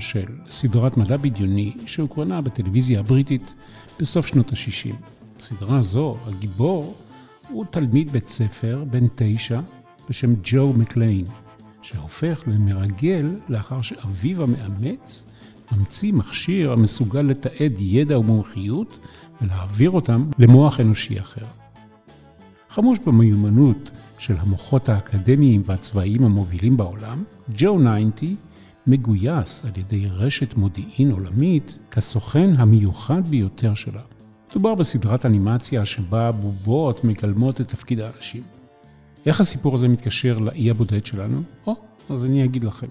של סדרת מדע בדיוני שהוקרנה בטלוויזיה הבריטית בסוף שנות ה-60. בסדרה זו, הגיבור הוא תלמיד בית ספר בן תשע בשם ג'ו מקליין, שהופך למרגל לאחר שאביו המאמץ ממציא מכשיר המסוגל לתעד ידע ומומחיות ולהעביר אותם למוח אנושי אחר. חמוש במיומנות של המוחות האקדמיים והצבאיים המובילים בעולם, ג'ו 90 מגויס על ידי רשת מודיעין עולמית כסוכן המיוחד ביותר שלה. מדובר בסדרת אנימציה שבה בובות מגלמות את תפקיד האנשים. איך הסיפור הזה מתקשר לאי הבודד שלנו? או, אז אני אגיד לכם.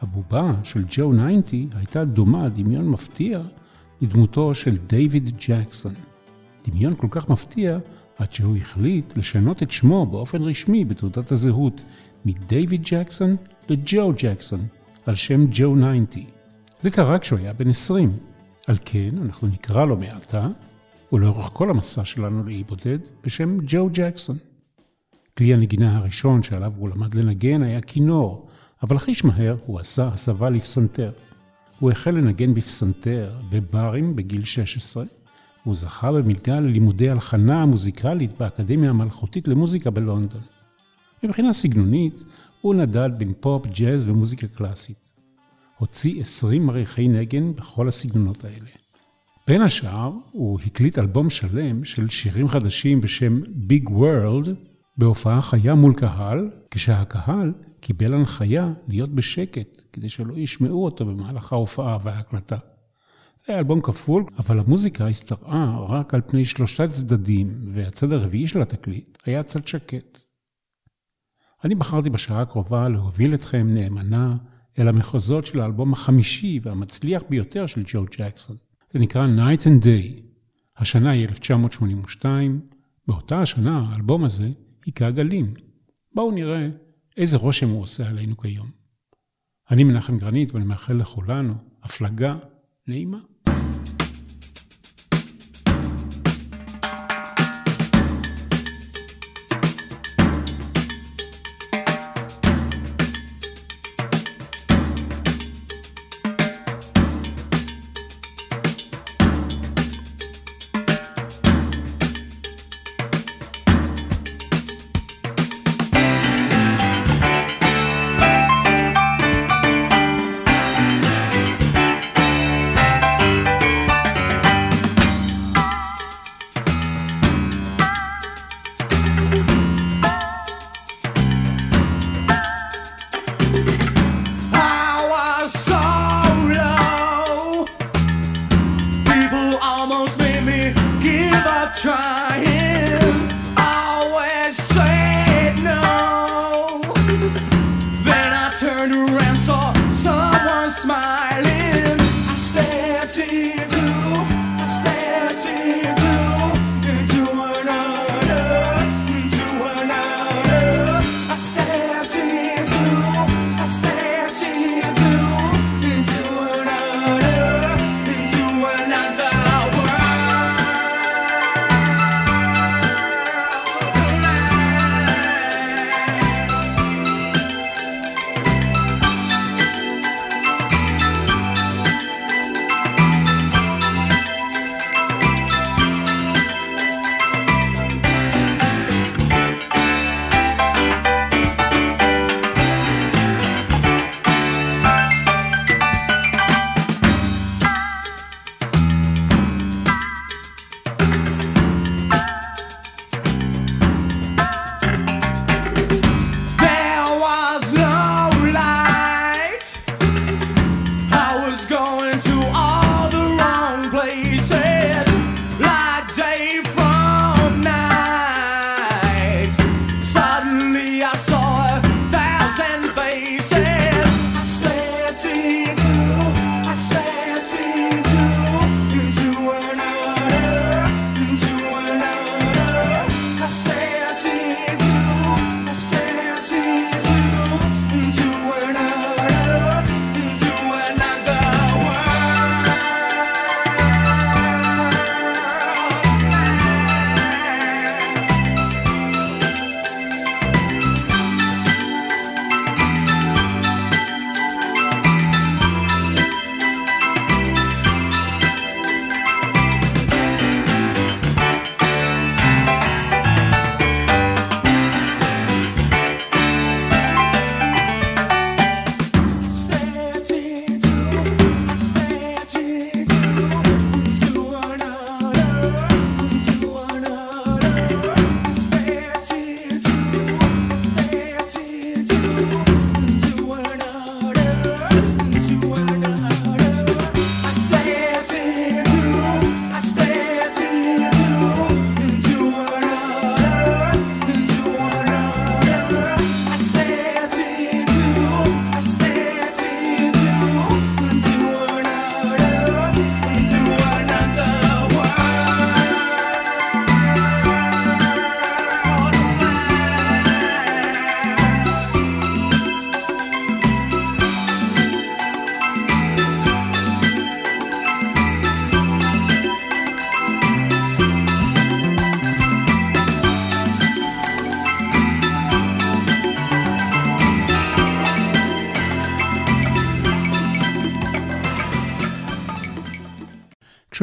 הבובה של ג'ו 90 הייתה דומה דמיון מפתיע לדמותו של דיוויד ג'קסון. דמיון כל כך מפתיע עד שהוא החליט לשנות את שמו באופן רשמי בתעודת הזהות מדייוויד ג'קסון לג'ו ג'קסון, על שם ג'ו 90. זה קרה כשהוא היה בן 20. על כן, אנחנו נקרא לו מעתה, ולאורך כל המסע שלנו לאי בודד, בשם ג'ו ג'קסון. כלי הנגינה הראשון שעליו הוא למד לנגן היה כינור, אבל חיש מהר הוא עשה הסבה לפסנתר. הוא החל לנגן בפסנתר בברים בגיל 16, הוא זכה במלגה ללימודי הלחנה מוזיקלית באקדמיה המלכותית למוזיקה בלונדון. מבחינה סגנונית, הוא נדד בין פופ, ג'אז ומוזיקה קלאסית. הוציא 20 מריחי נגן בכל הסגנונות האלה. בין השאר, הוא הקליט אלבום שלם של שירים חדשים בשם Big World, בהופעה חיה מול קהל, כשהקהל קיבל הנחיה להיות בשקט, כדי שלא ישמעו אותו במהלך ההופעה וההקלטה. זה היה אלבום כפול, אבל המוזיקה השתרעה רק על פני שלושה צדדים, והצד הרביעי של התקליט היה צד שקט. אני בחרתי בשעה הקרובה להוביל אתכם נאמנה אל המחוזות של האלבום החמישי והמצליח ביותר של ג'ו ג'קסון. זה נקרא Night and Day. השנה היא 1982, באותה השנה האלבום הזה היכה גלים. בואו נראה איזה רושם הוא עושה עלינו כיום. אני מנחם גרנית ואני מאחל לכולנו הפלגה נעימה.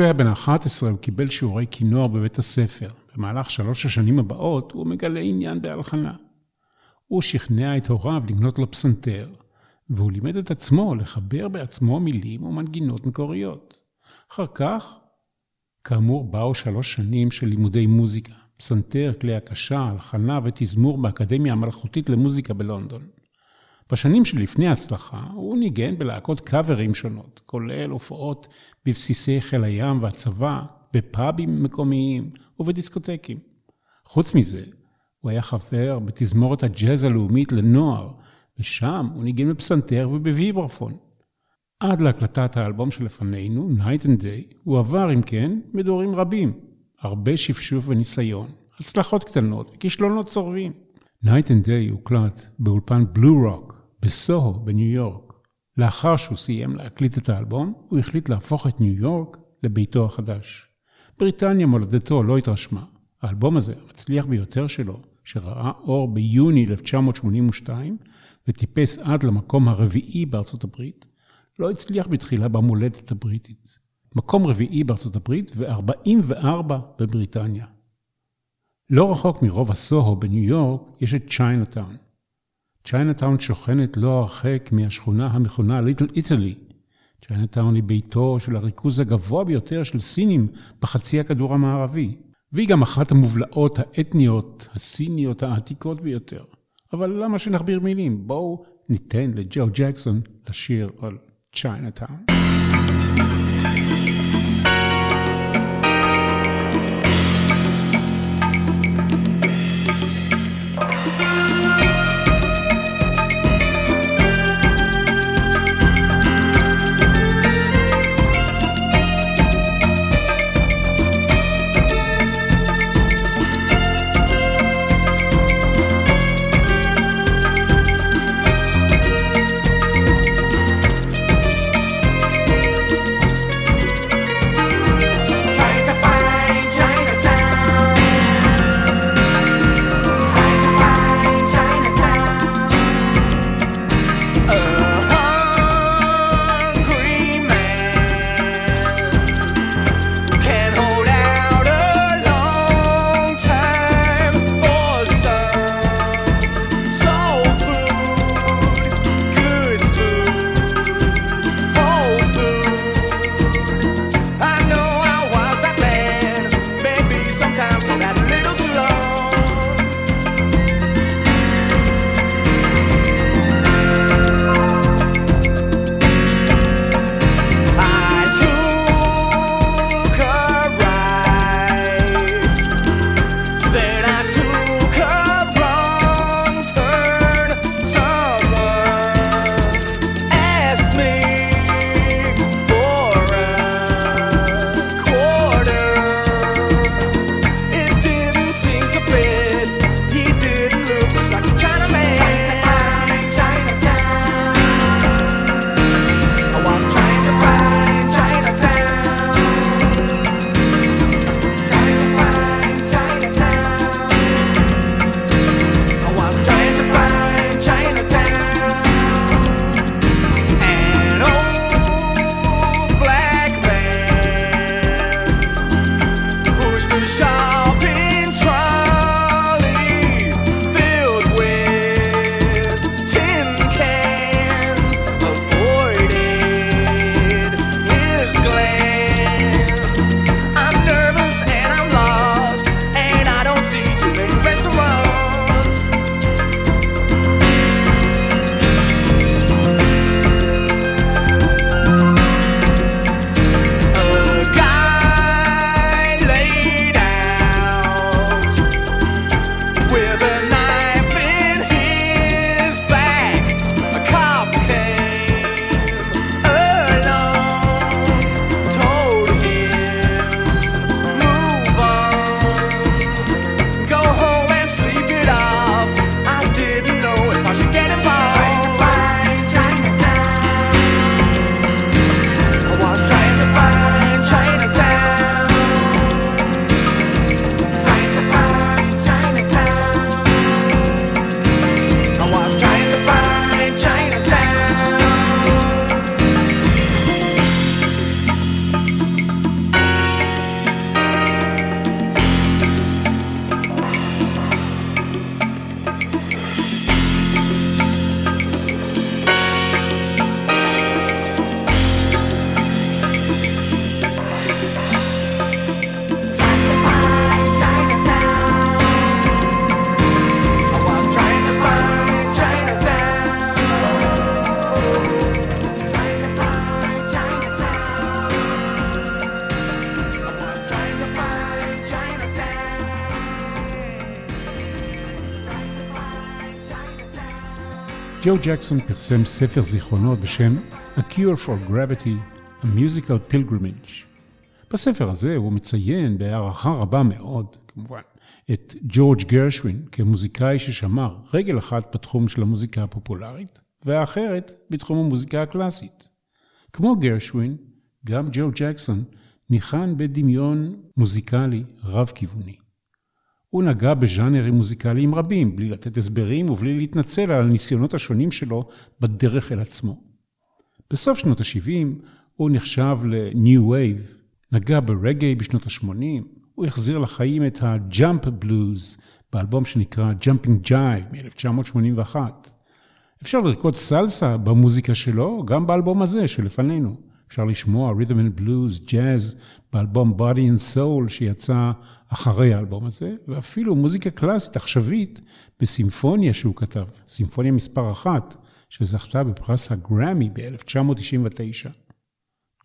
כשהוא היה בן 11 הוא קיבל שיעורי כינור בבית הספר. במהלך שלוש השנים הבאות הוא מגלה עניין בהלחנה. הוא שכנע את הוריו לקנות לו פסנתר, והוא לימד את עצמו לחבר בעצמו מילים ומנגינות מקוריות. אחר כך, כאמור, באו שלוש שנים של לימודי מוזיקה, פסנתר, כלי הקשה, הלחנה ותזמור באקדמיה המלכותית למוזיקה בלונדון. בשנים שלפני ההצלחה, הוא ניגן בלהקות קאברים שונות, כולל הופעות בבסיסי חיל הים והצבא, בפאבים מקומיים ובדיסקוטקים. חוץ מזה, הוא היה חבר בתזמורת הג'אז הלאומית לנוער, ושם הוא ניגן בפסנתר ובוויברפון. עד להקלטת האלבום שלפנינו, Night and Day, הוא עבר, אם כן, מדורים רבים. הרבה שפשוף וניסיון, הצלחות קטנות וכישלונות צורבים. Night and Day הוקלט באולפן בלו רוק בסוהו בניו יורק. לאחר שהוא סיים להקליט את האלבום, הוא החליט להפוך את ניו יורק לביתו החדש. בריטניה מולדתו לא התרשמה. האלבום הזה, המצליח ביותר שלו, שראה אור ביוני 1982 וטיפס עד למקום הרביעי בארצות הברית, לא הצליח בתחילה במולדת הבריטית. מקום רביעי בארצות הברית ו-44 בבריטניה. לא רחוק מרוב הסוהו בניו יורק יש את צ'יינאטאון. צ'יינאטאון שוכנת לא הרחק מהשכונה המכונה ליטל איטלי. צ'יינאטאון היא ביתו של הריכוז הגבוה ביותר של סינים בחצי הכדור המערבי, והיא גם אחת המובלעות האתניות הסיניות העתיקות ביותר. אבל למה שנכביר מילים? בואו ניתן לג'ו ג'קסון לשיר על צ'יינאטאון. ג'ו ג'קסון פרסם ספר זיכרונות בשם A Cure for Gravity, A Musical Pilgrimage. בספר הזה הוא מציין בהערכה רבה מאוד, כמובן, את ג'ורג' גרשווין כמוזיקאי ששמר רגל אחת בתחום של המוזיקה הפופולרית, והאחרת בתחום המוזיקה הקלאסית. כמו גרשווין, גם ג'ו ג'קסון ניחן בדמיון מוזיקלי רב-כיווני. הוא נגע בז'אנרים מוזיקליים רבים, בלי לתת הסברים ובלי להתנצל על הניסיונות השונים שלו בדרך אל עצמו. בסוף שנות ה-70 הוא נחשב ל-New Wave, נגע ברגעי בשנות ה-80, הוא החזיר לחיים את ה-Jump Blues באלבום שנקרא Jumping Jive מ-1981. אפשר לרקוד סלסה במוזיקה שלו, גם באלבום הזה שלפנינו. אפשר לשמוע rhythm and blues, jazz, באלבום body and soul שיצא אחרי האלבום הזה, ואפילו מוזיקה קלאסית עכשווית בסימפוניה שהוא כתב, סימפוניה מספר אחת, שזכתה בפרס הגרמי ב-1999.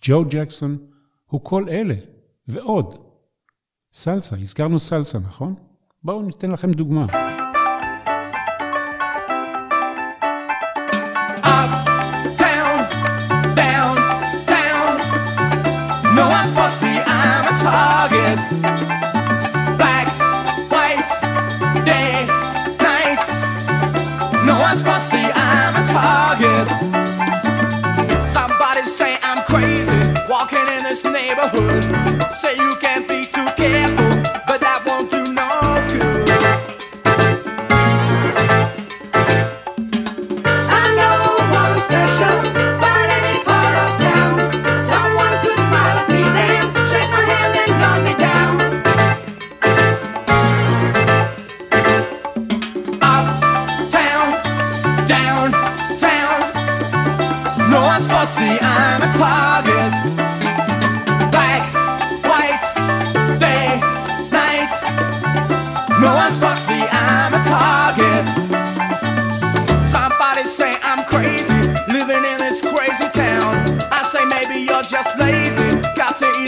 ג'ו ג'קסון הוא כל אלה, ועוד. סלסה, הזכרנו סלסה, נכון? בואו ניתן לכם דוגמה. Black, white, day, night. No one's fussy, I'm a target. Somebody say I'm crazy, walking in this neighborhood. Say you can't be too careful,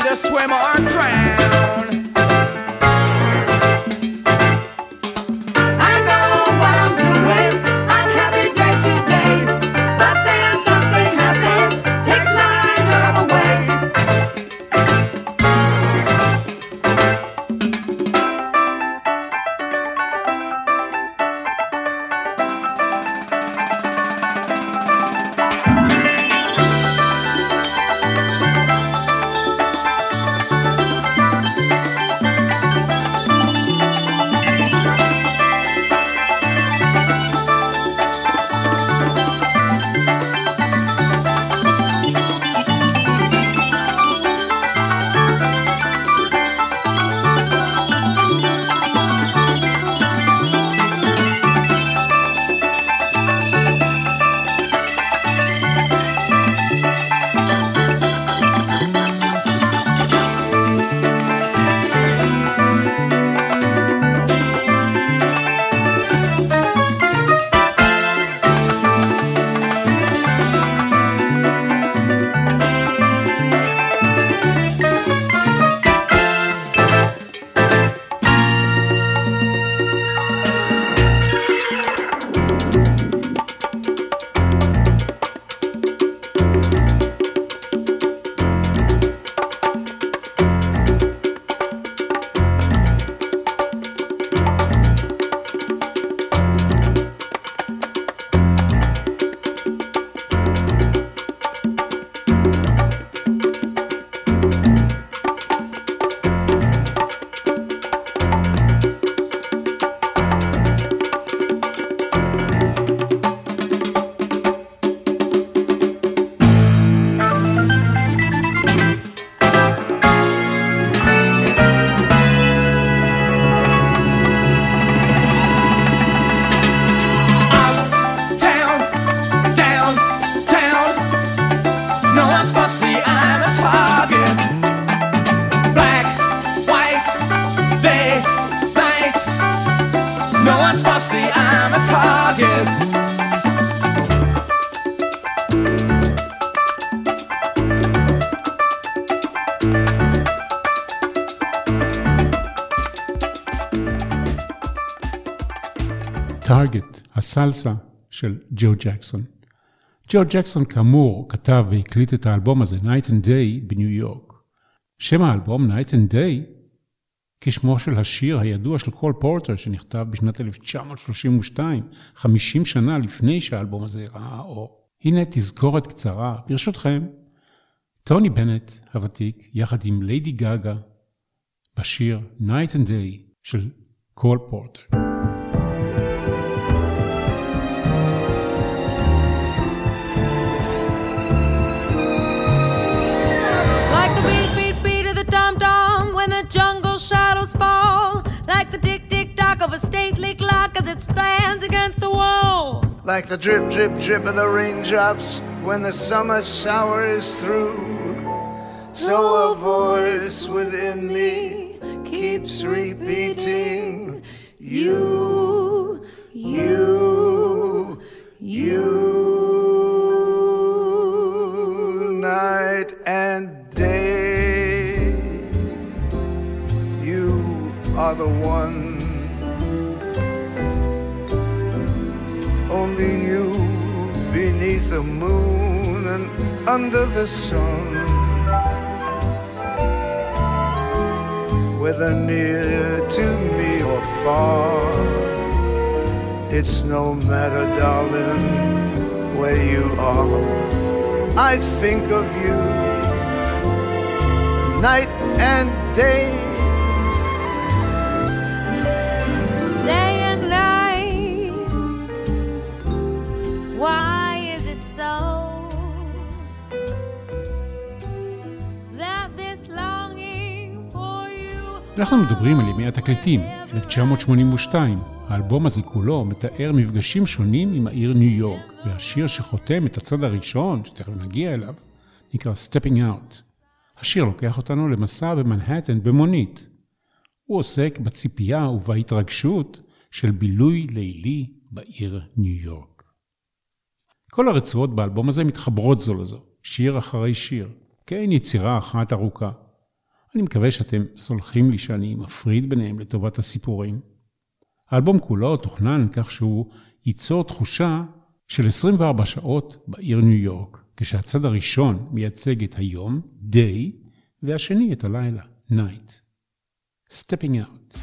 just swim or drown. הסלסה, של ג'ו ג'קסון. ג'ו ג'קסון כאמור כתב והקליט את האלבום הזה, Night and Day, בניו יורק. שם האלבום, Night and Day, כשמו של השיר הידוע של קול פורטר, שנכתב בשנת 1932, 50 שנה לפני שהאלבום הזה ראה אור. הנה תזכורת קצרה, ברשותכם, טוני בנט הוותיק, יחד עם ליידי גאגה, בשיר Night and Day של קול פורטר. A stately clock as it stands against the wall. Like the drip, drip, drip of the raindrops when the summer shower is through. So a voice within me keeps repeating, You, you, you. Night and day, you are the one beneath the moon and under the sun. Whether near to me or far, it's no matter, darling, where you are. I think of you night and day אנחנו מדברים על ימי התקליטים, 1982. האלבום הזה כולו מתאר מפגשים שונים עם העיר ניו יורק, והשיר שחותם את הצד הראשון, שתכף נגיע אליו, נקרא Stepping Out. השיר לוקח אותנו למסע במנהטן במונית. הוא עוסק בציפייה ובהתרגשות של בילוי לילי בעיר ניו יורק. כל הרצועות באלבום הזה מתחברות זו לזו, שיר אחרי שיר, כאין יצירה אחת ארוכה. אני מקווה שאתם סולחים לי שאני מפריד ביניהם לטובת הסיפורים. האלבום כולו תוכנן כך שהוא ייצור תחושה של 24 שעות בעיר ניו יורק, כשהצד הראשון מייצג את היום, day, והשני את הלילה, night. Stepping out.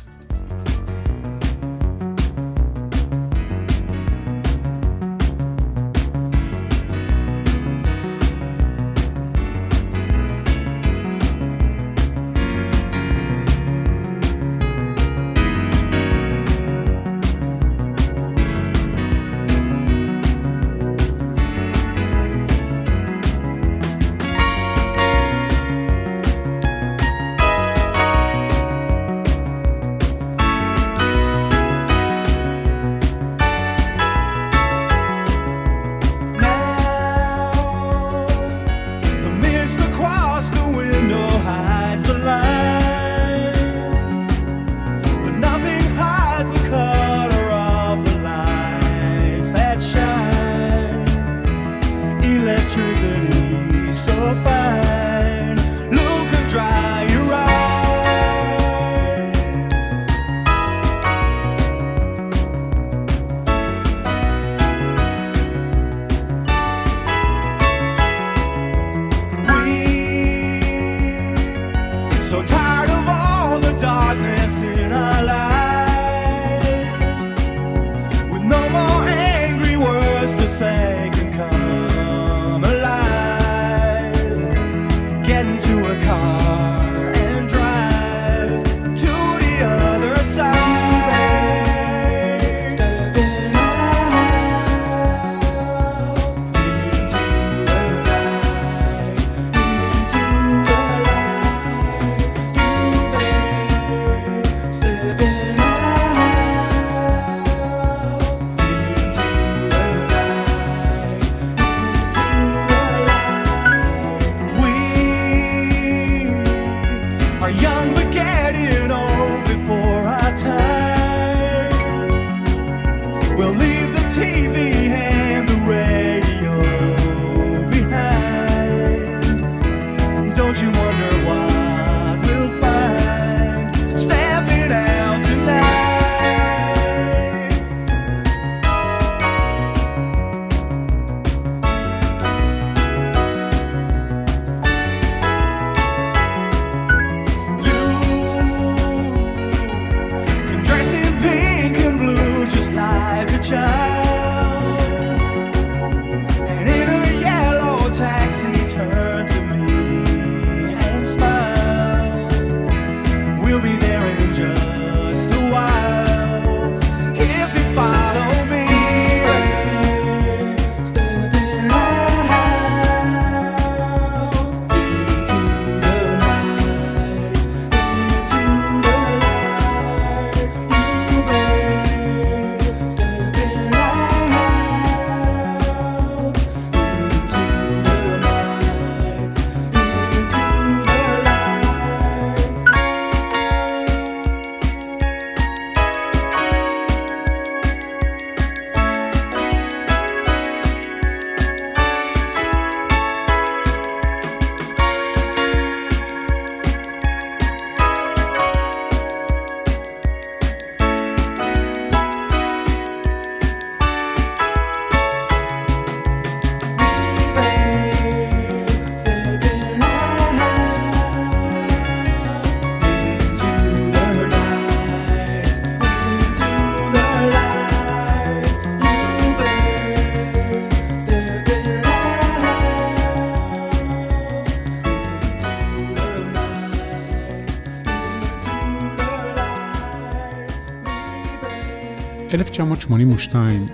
1982,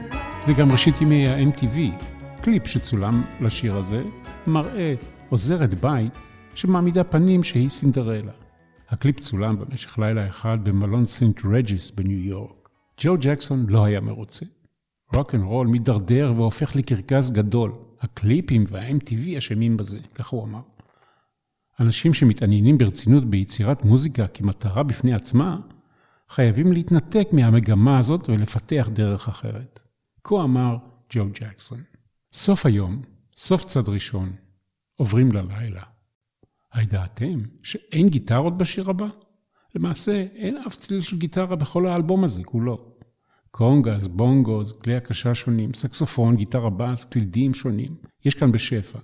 זה גם ראשית ימי ה-MTV. קליפ שצולם לשיר הזה מראה עוזרת בית שמעמידה פנים שהיא סינדרלה. הקליפ צולם במשך לילה אחד במלון סיינט רג'יס בניו יורק. ג'ו ג'קסון לא היה מרוצה. רוק אנד רול מידרדר והופך לקרקס גדול. הקליפים וה-MTV אשמים בזה, כך הוא אמר. אנשים שמתעניינים ברצינות ביצירת מוזיקה כמטרה בפני עצמה, חייבים להתנתק מהמגמה הזאת ולפתח דרך אחרת. כה אמר ג'ו ג'קסון. סוף היום, סוף צד ראשון, עוברים ללילה. הידעתם שאין גיטרות בשיר הבא? למעשה, אין אף צליל של גיטרה בכל האלבום הזה כולו. קונגס, בונגוז, כלי הקשה שונים, סקסופון, גיטרה בס, קלידים שונים. יש כאן בשפע.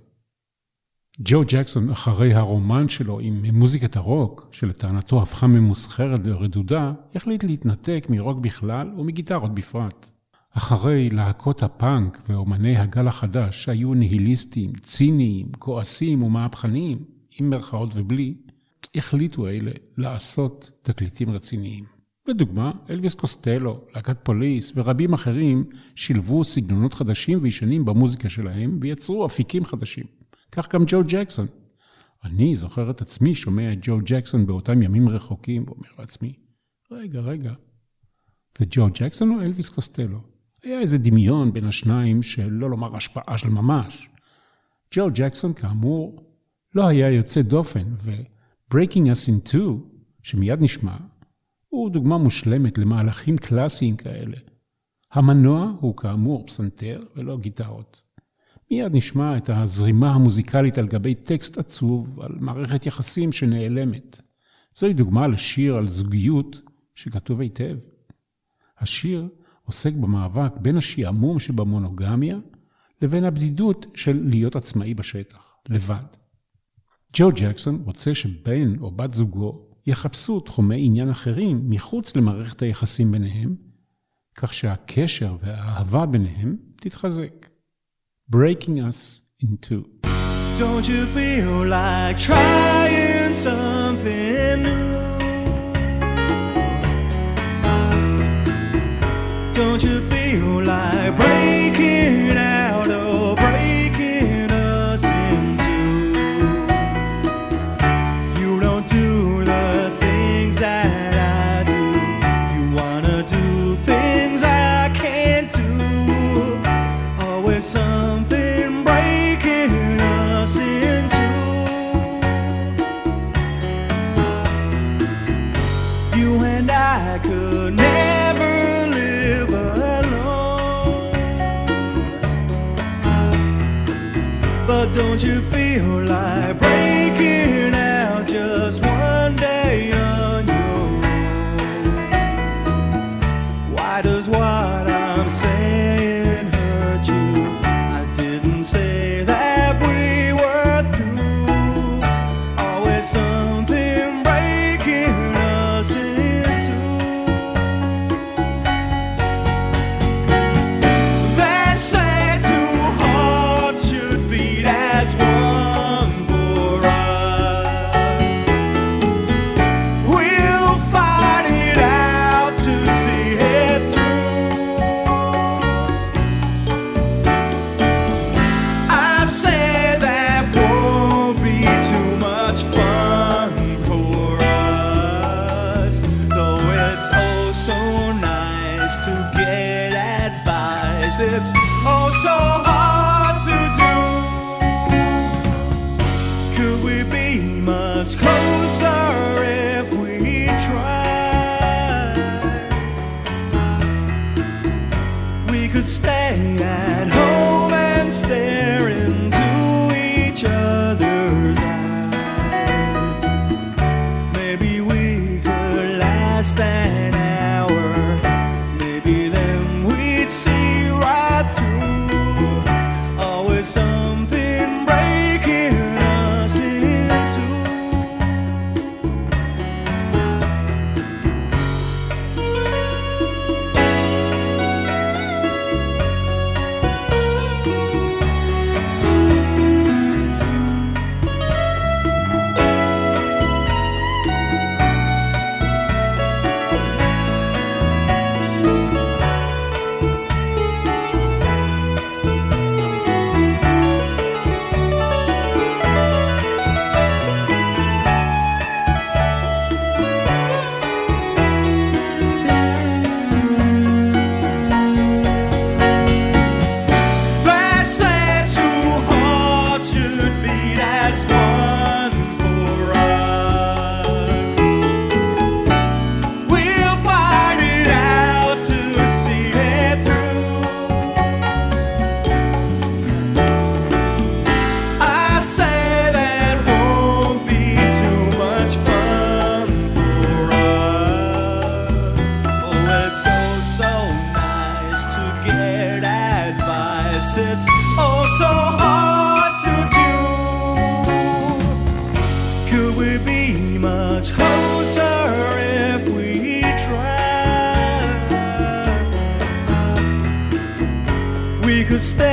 ג'ו ג'קסון, אחרי הרומן שלו עם מוזיקת הרוק, שלטענתו הפכה ממוסחרת ורדודה, החליט להתנתק מרוק בכלל ומגיטרות בפרט. אחרי להקות הפאנק ואומני הגל החדש שהיו ניהיליסטים, ציניים, כועסים ומהפכניים, עם מירכאות ובלי, החליטו אלה לעשות תקליטים רציניים. לדוגמה, אלוויס קוסטלו, להקת פוליס ורבים אחרים שילבו סגנונות חדשים וישנים במוזיקה שלהם ויצרו אפיקים חדשים. כך גם ג'ו ג'קסון. אני זוכר את עצמי שומע את ג'ו ג'קסון באותם ימים רחוקים, ואומר לעצמי, רגע, רגע, זה ג'ו ג'קסון או אלוויס קוסטלו? היה איזה דמיון בין השניים, שלא לומר השפעה של ממש. ג'ו ג'קסון, כאמור, לא היה יוצא דופן, ו-Breaking Us in Two, שמיד נשמע, הוא דוגמה מושלמת למהלכים קלאסיים כאלה. המנוע הוא כאמור פסנתר ולא גיטרות. מיד נשמע את הזרימה המוזיקלית על גבי טקסט עצוב, על מערכת יחסים שנעלמת. זוהי דוגמה לשיר על זוגיות שכתוב היטב. השיר עוסק במאבק בין השעמום שבמונוגמיה לבין הבדידות של להיות עצמאי בשטח, לבד. ג'ו ג'קסון רוצה שבן או בת זוגו יחפשו תחומי עניין אחרים מחוץ למערכת היחסים ביניהם, כך שהקשר והאהבה ביניהם תתחזק. Breaking us in two. Don't you feel like trying something new? Don't you feel like breaking out could stay at home and stare to stay.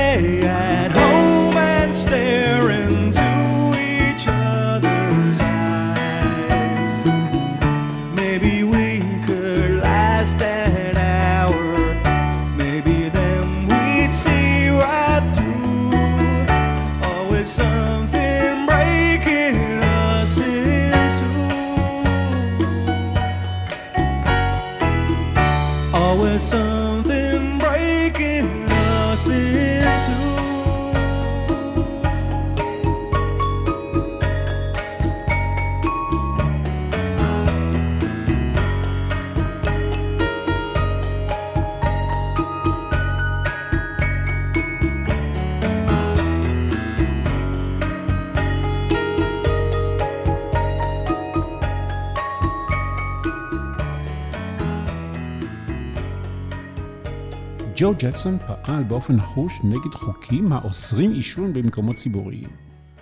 ג'ו ג'קסון פעל באופן נחוש נגד חוקים האוסרים עישון במקומות ציבוריים.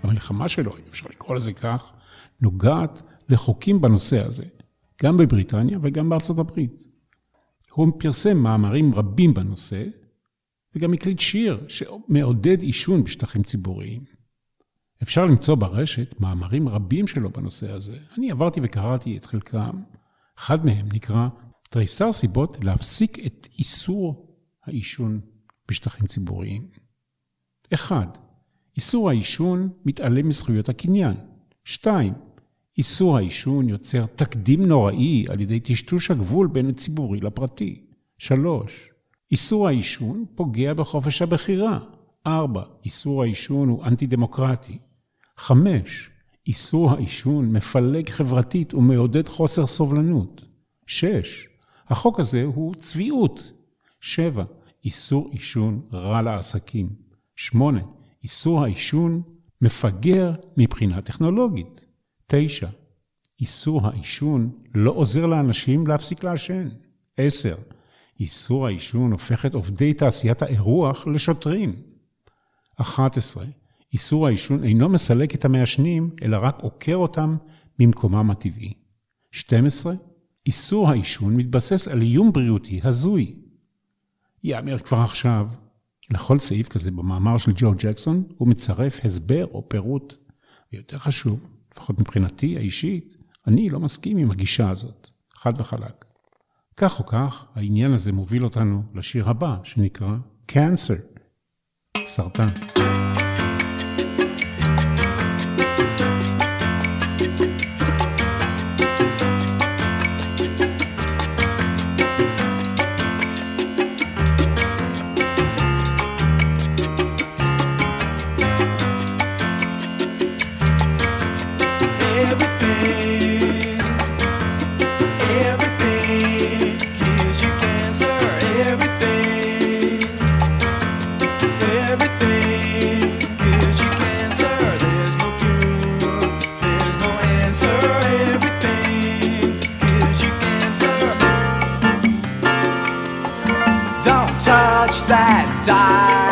המלחמה שלו, אם אפשר לקרוא לזה כך, נוגעת לחוקים בנושא הזה, גם בבריטניה וגם בארצות הברית. הוא פרסם מאמרים רבים בנושא, וגם הקליט שיר שמעודד עישון בשטחים ציבוריים. אפשר למצוא ברשת מאמרים רבים שלו בנושא הזה. אני עברתי וקראתי את חלקם. אחד מהם נקרא תריסר סיבות להפסיק את איסור העישון בשטחים ציבוריים. אחד, איסור העישון מתעלם מזכויות הקניין. שתיים, איסור העישון יוצר תקדים נוראי על ידי טשטוש הגבול בין הציבורי לפרטי. שלוש, איסור העישון פוגע בחופש הבחירה. ארבע, איסור העישון הוא אנטי דמוקרטי. חמש, איסור העישון מפלג חברתית ומעודד חוסר סובלנות. שש, החוק הזה הוא צביעות. שבע, איסור עישון רע לעסקים. שמונה, איסור העישון מפגר מבחינה טכנולוגית. תשע, איסור העישון לא עוזר לאנשים להפסיק לעשן. עשר, איסור העישון הופך את עובדי תעשיית האירוח לשוטרים. 11. איסור העישון אינו מסלק את המעשנים, אלא רק עוקר אותם ממקומם הטבעי. 12. איסור העישון מתבסס על איום בריאותי הזוי. יאמר כבר עכשיו, לכל סעיף כזה במאמר של ג'ו ג'קסון, הוא מצרף הסבר או פירוט. ויותר חשוב, לפחות מבחינתי האישית, אני לא מסכים עם הגישה הזאת, חד וחלק. כך או כך, העניין הזה מוביל אותנו לשיר הבא, שנקרא Cancer, סרטן. 在。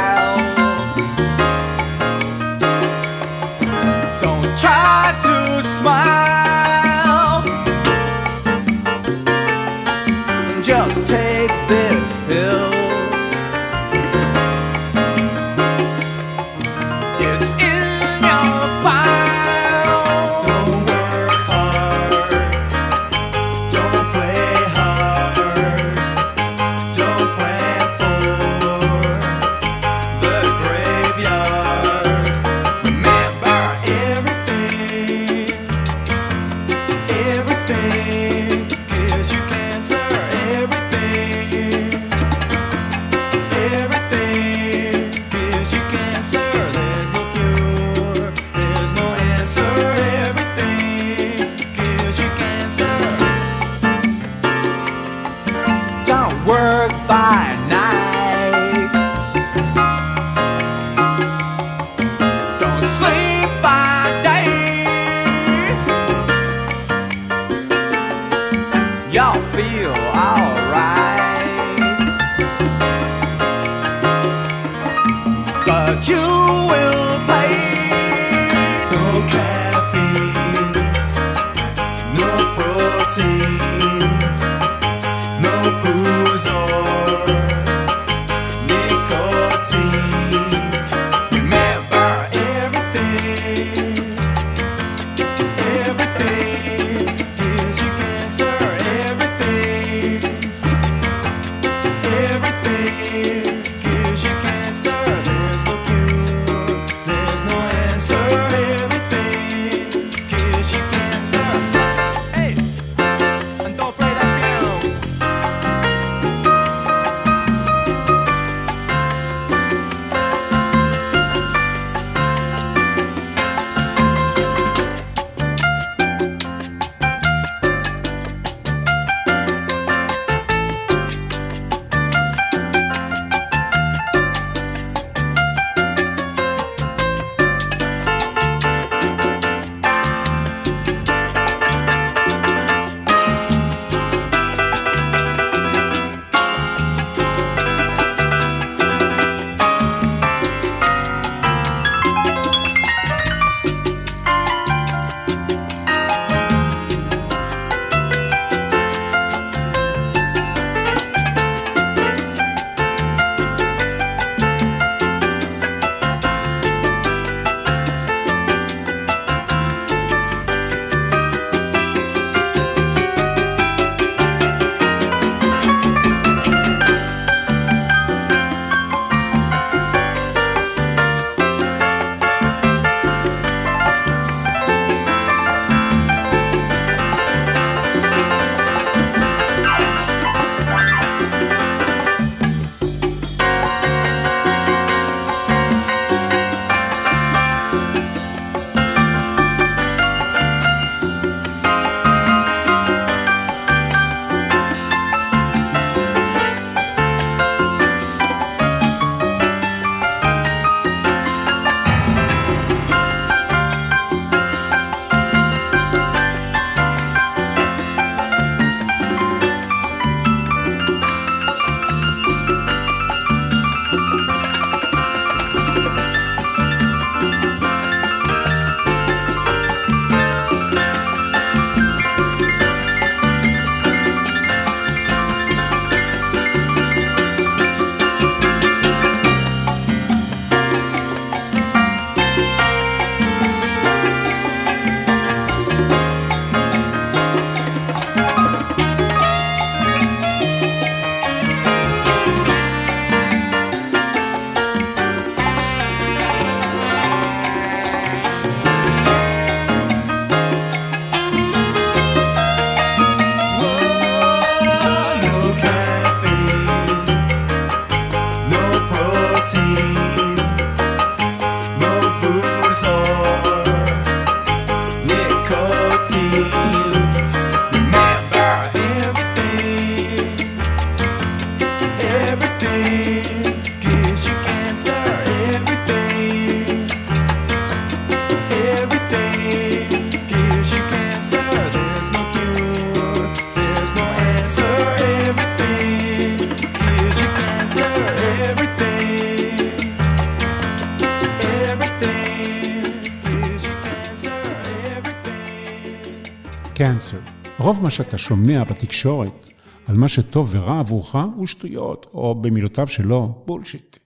קאנסר. רוב מה שאתה שומע בתקשורת על מה שטוב ורע עבורך הוא שטויות, או במילותיו שלו, בולשיט.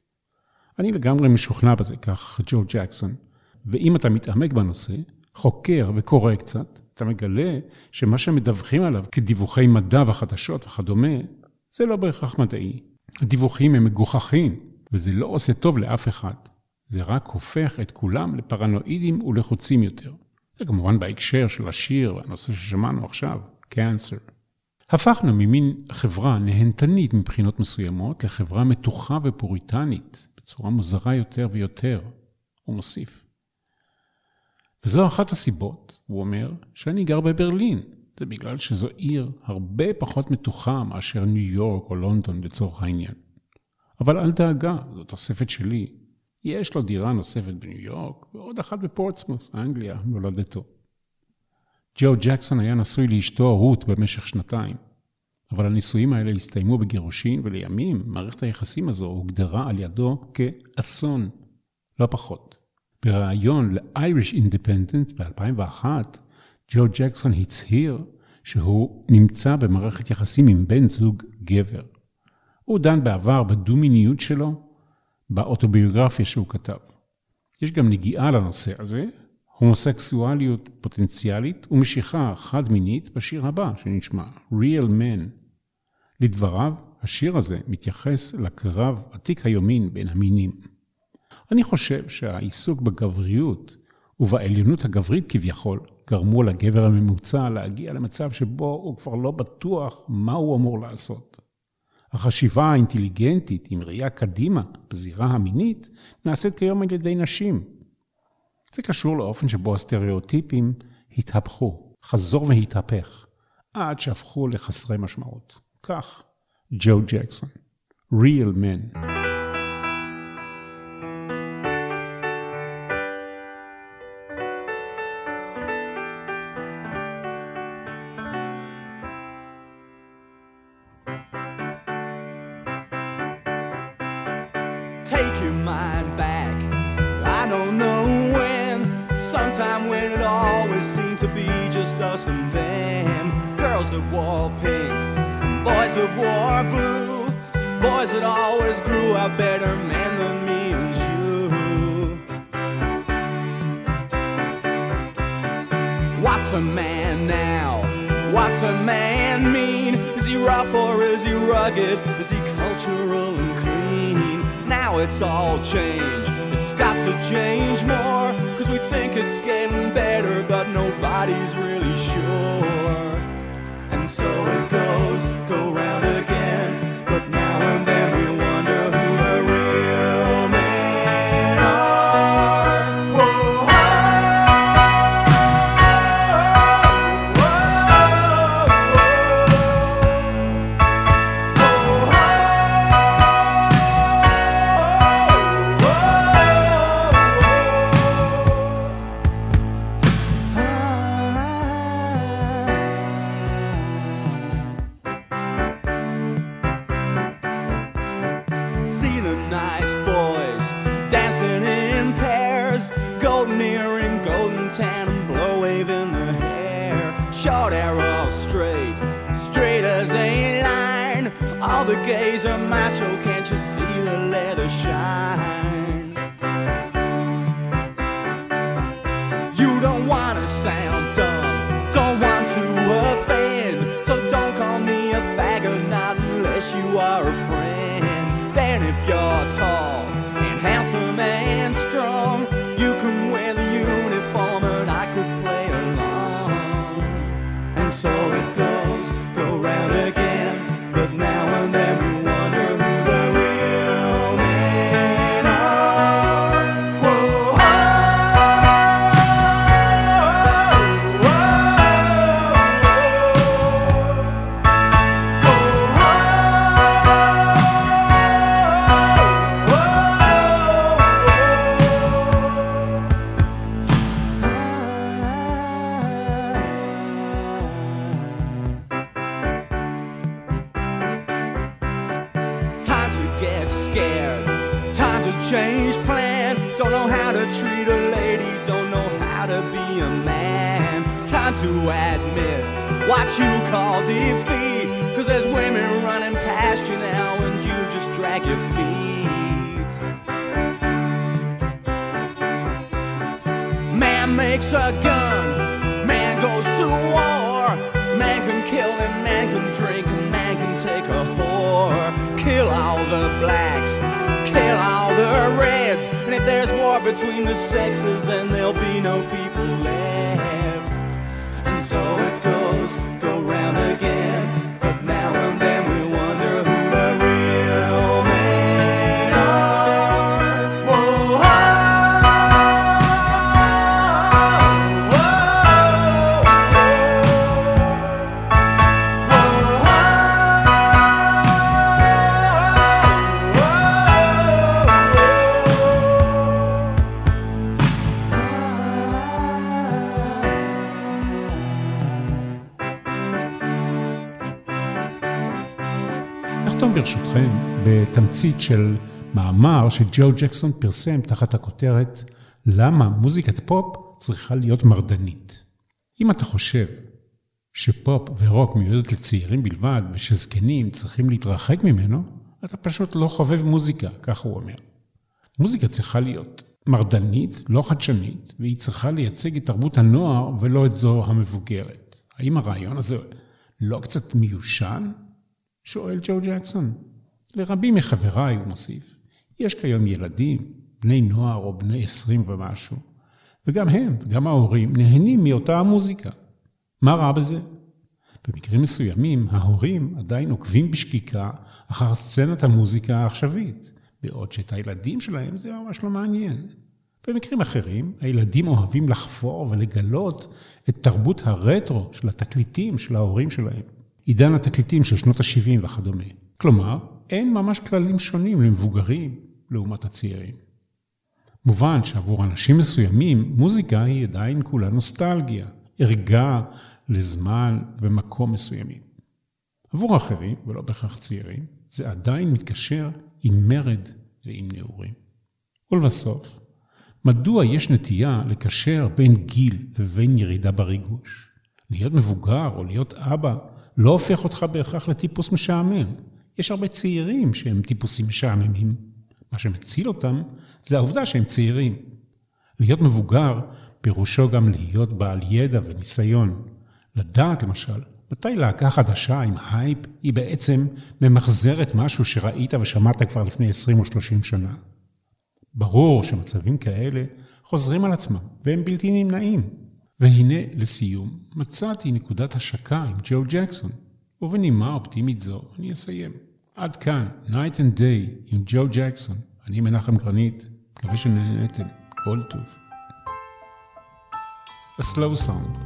אני לגמרי משוכנע בזה, כך ג'ו ג'קסון. ואם אתה מתעמק בנושא, חוקר וקורא קצת, אתה מגלה שמה שמדווחים עליו כדיווחי מדע וחדשות וכדומה, זה לא בהכרח מדעי. הדיווחים הם מגוחכים, וזה לא עושה טוב לאף אחד. זה רק הופך את כולם לפרנואידים ולחוצים יותר. זה כמובן בהקשר של השיר, הנושא ששמענו עכשיו, קאנסר. הפכנו ממין חברה נהנתנית מבחינות מסוימות לחברה מתוחה ופוריטנית, בצורה מוזרה יותר ויותר, הוא מוסיף. וזו אחת הסיבות, הוא אומר, שאני גר בברלין. זה בגלל שזו עיר הרבה פחות מתוחה מאשר ניו יורק או לונדון לצורך העניין. אבל אל דאגה, זו תוספת שלי. יש לו דירה נוספת בניו יורק, ועוד אחת בפורטסמוס, אנגליה, מולדתו. ג'ו ג'קסון היה נשוי לאשתו רות במשך שנתיים, אבל הנישואים האלה הסתיימו בגירושין, ולימים מערכת היחסים הזו הוגדרה על ידו כאסון, לא פחות. בריאיון ל-Irish Independent ב-2001, ג'ו ג'קסון הצהיר שהוא נמצא במערכת יחסים עם בן זוג גבר. הוא דן בעבר בדו-מיניות שלו, באוטוביוגרפיה שהוא כתב. יש גם נגיעה לנושא הזה, הומוסקסואליות פוטנציאלית ומשיכה חד-מינית בשיר הבא שנשמע, Real Men. לדבריו, השיר הזה מתייחס לקרב עתיק היומין בין המינים. אני חושב שהעיסוק בגבריות ובעליונות הגברית כביכול גרמו לגבר הממוצע להגיע למצב שבו הוא כבר לא בטוח מה הוא אמור לעשות. החשיבה האינטליגנטית עם ראייה קדימה בזירה המינית נעשית כיום על ידי נשים. זה קשור לאופן שבו הסטריאוטיפים התהפכו, חזור והתהפך, עד שהפכו לחסרי משמעות. כך, ג'ו ג'קסון. Real men. Be just us and them. Girls that wore pink, boys that wore blue, boys that always grew out better men than me and you. What's a man now? What's a man mean? Is he rough or is he rugged? Is he cultural and clean? Now it's all changed. It's got to change more. We think it's getting better, but nobody's really sure. And so get scared. Time to change plan. Don't know how to treat a lady. Don't know how to be a man. Time to admit what you call defeat. Cause there's women running past you now and you just drag your feet. Man makes a gun, man goes to war. Man can kill and man can drink and man can take a whore. Kill all the blacks, kill all the reds. And if there's war between the sexes, then there'll be no people left. בתמצית של מאמר שג'ו ג'קסון פרסם תחת הכותרת למה מוזיקת פופ צריכה להיות מרדנית. אם אתה חושב שפופ ורוק מיועדת לצעירים בלבד ושזקנים צריכים להתרחק ממנו, אתה פשוט לא חובב מוזיקה, כך הוא אומר. מוזיקה צריכה להיות מרדנית, לא חדשנית, והיא צריכה לייצג את תרבות הנוער ולא את זו המבוגרת. האם הרעיון הזה לא קצת מיושן? שואל ג'ו ג'קסון. לרבים מחבריי, הוא מוסיף, יש כיום ילדים, בני נוער או בני עשרים ומשהו, וגם הם, וגם ההורים, נהנים מאותה המוזיקה. מה רע בזה? במקרים מסוימים, ההורים עדיין עוקבים בשקיקה אחר סצנת המוזיקה העכשווית, בעוד שאת הילדים שלהם זה ממש לא מעניין. במקרים אחרים, הילדים אוהבים לחפור ולגלות את תרבות הרטרו של התקליטים של ההורים שלהם. עידן התקליטים של שנות ה-70 וכדומה. כלומר, אין ממש כללים שונים למבוגרים לעומת הצעירים. מובן שעבור אנשים מסוימים, מוזיקה היא עדיין כולה נוסטלגיה, ערגה לזמן ומקום מסוימים. עבור אחרים, ולא בהכרח צעירים, זה עדיין מתקשר עם מרד ועם נעורים. ולבסוף, מדוע יש נטייה לקשר בין גיל לבין ירידה בריגוש? להיות מבוגר או להיות אבא לא הופך אותך בהכרח לטיפוס משעמם. יש הרבה צעירים שהם טיפוסים משעממים. מה שמציל אותם זה העובדה שהם צעירים. להיות מבוגר פירושו גם להיות בעל ידע וניסיון. לדעת למשל, מתי להקה חדשה עם הייפ היא בעצם ממחזרת משהו שראית ושמעת כבר לפני 20 או 30 שנה. ברור שמצבים כאלה חוזרים על עצמם והם בלתי נמנעים. והנה, לסיום, מצאתי נקודת השקה עם ג'ו ג'קסון. ובנימה אופטימית זו, אני אסיים. עד כאן, Night and Day עם ג'ו ג'קסון. אני מנחם גרנית, מקווה שנהנתם. כל טוב. A slow song.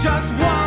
just one.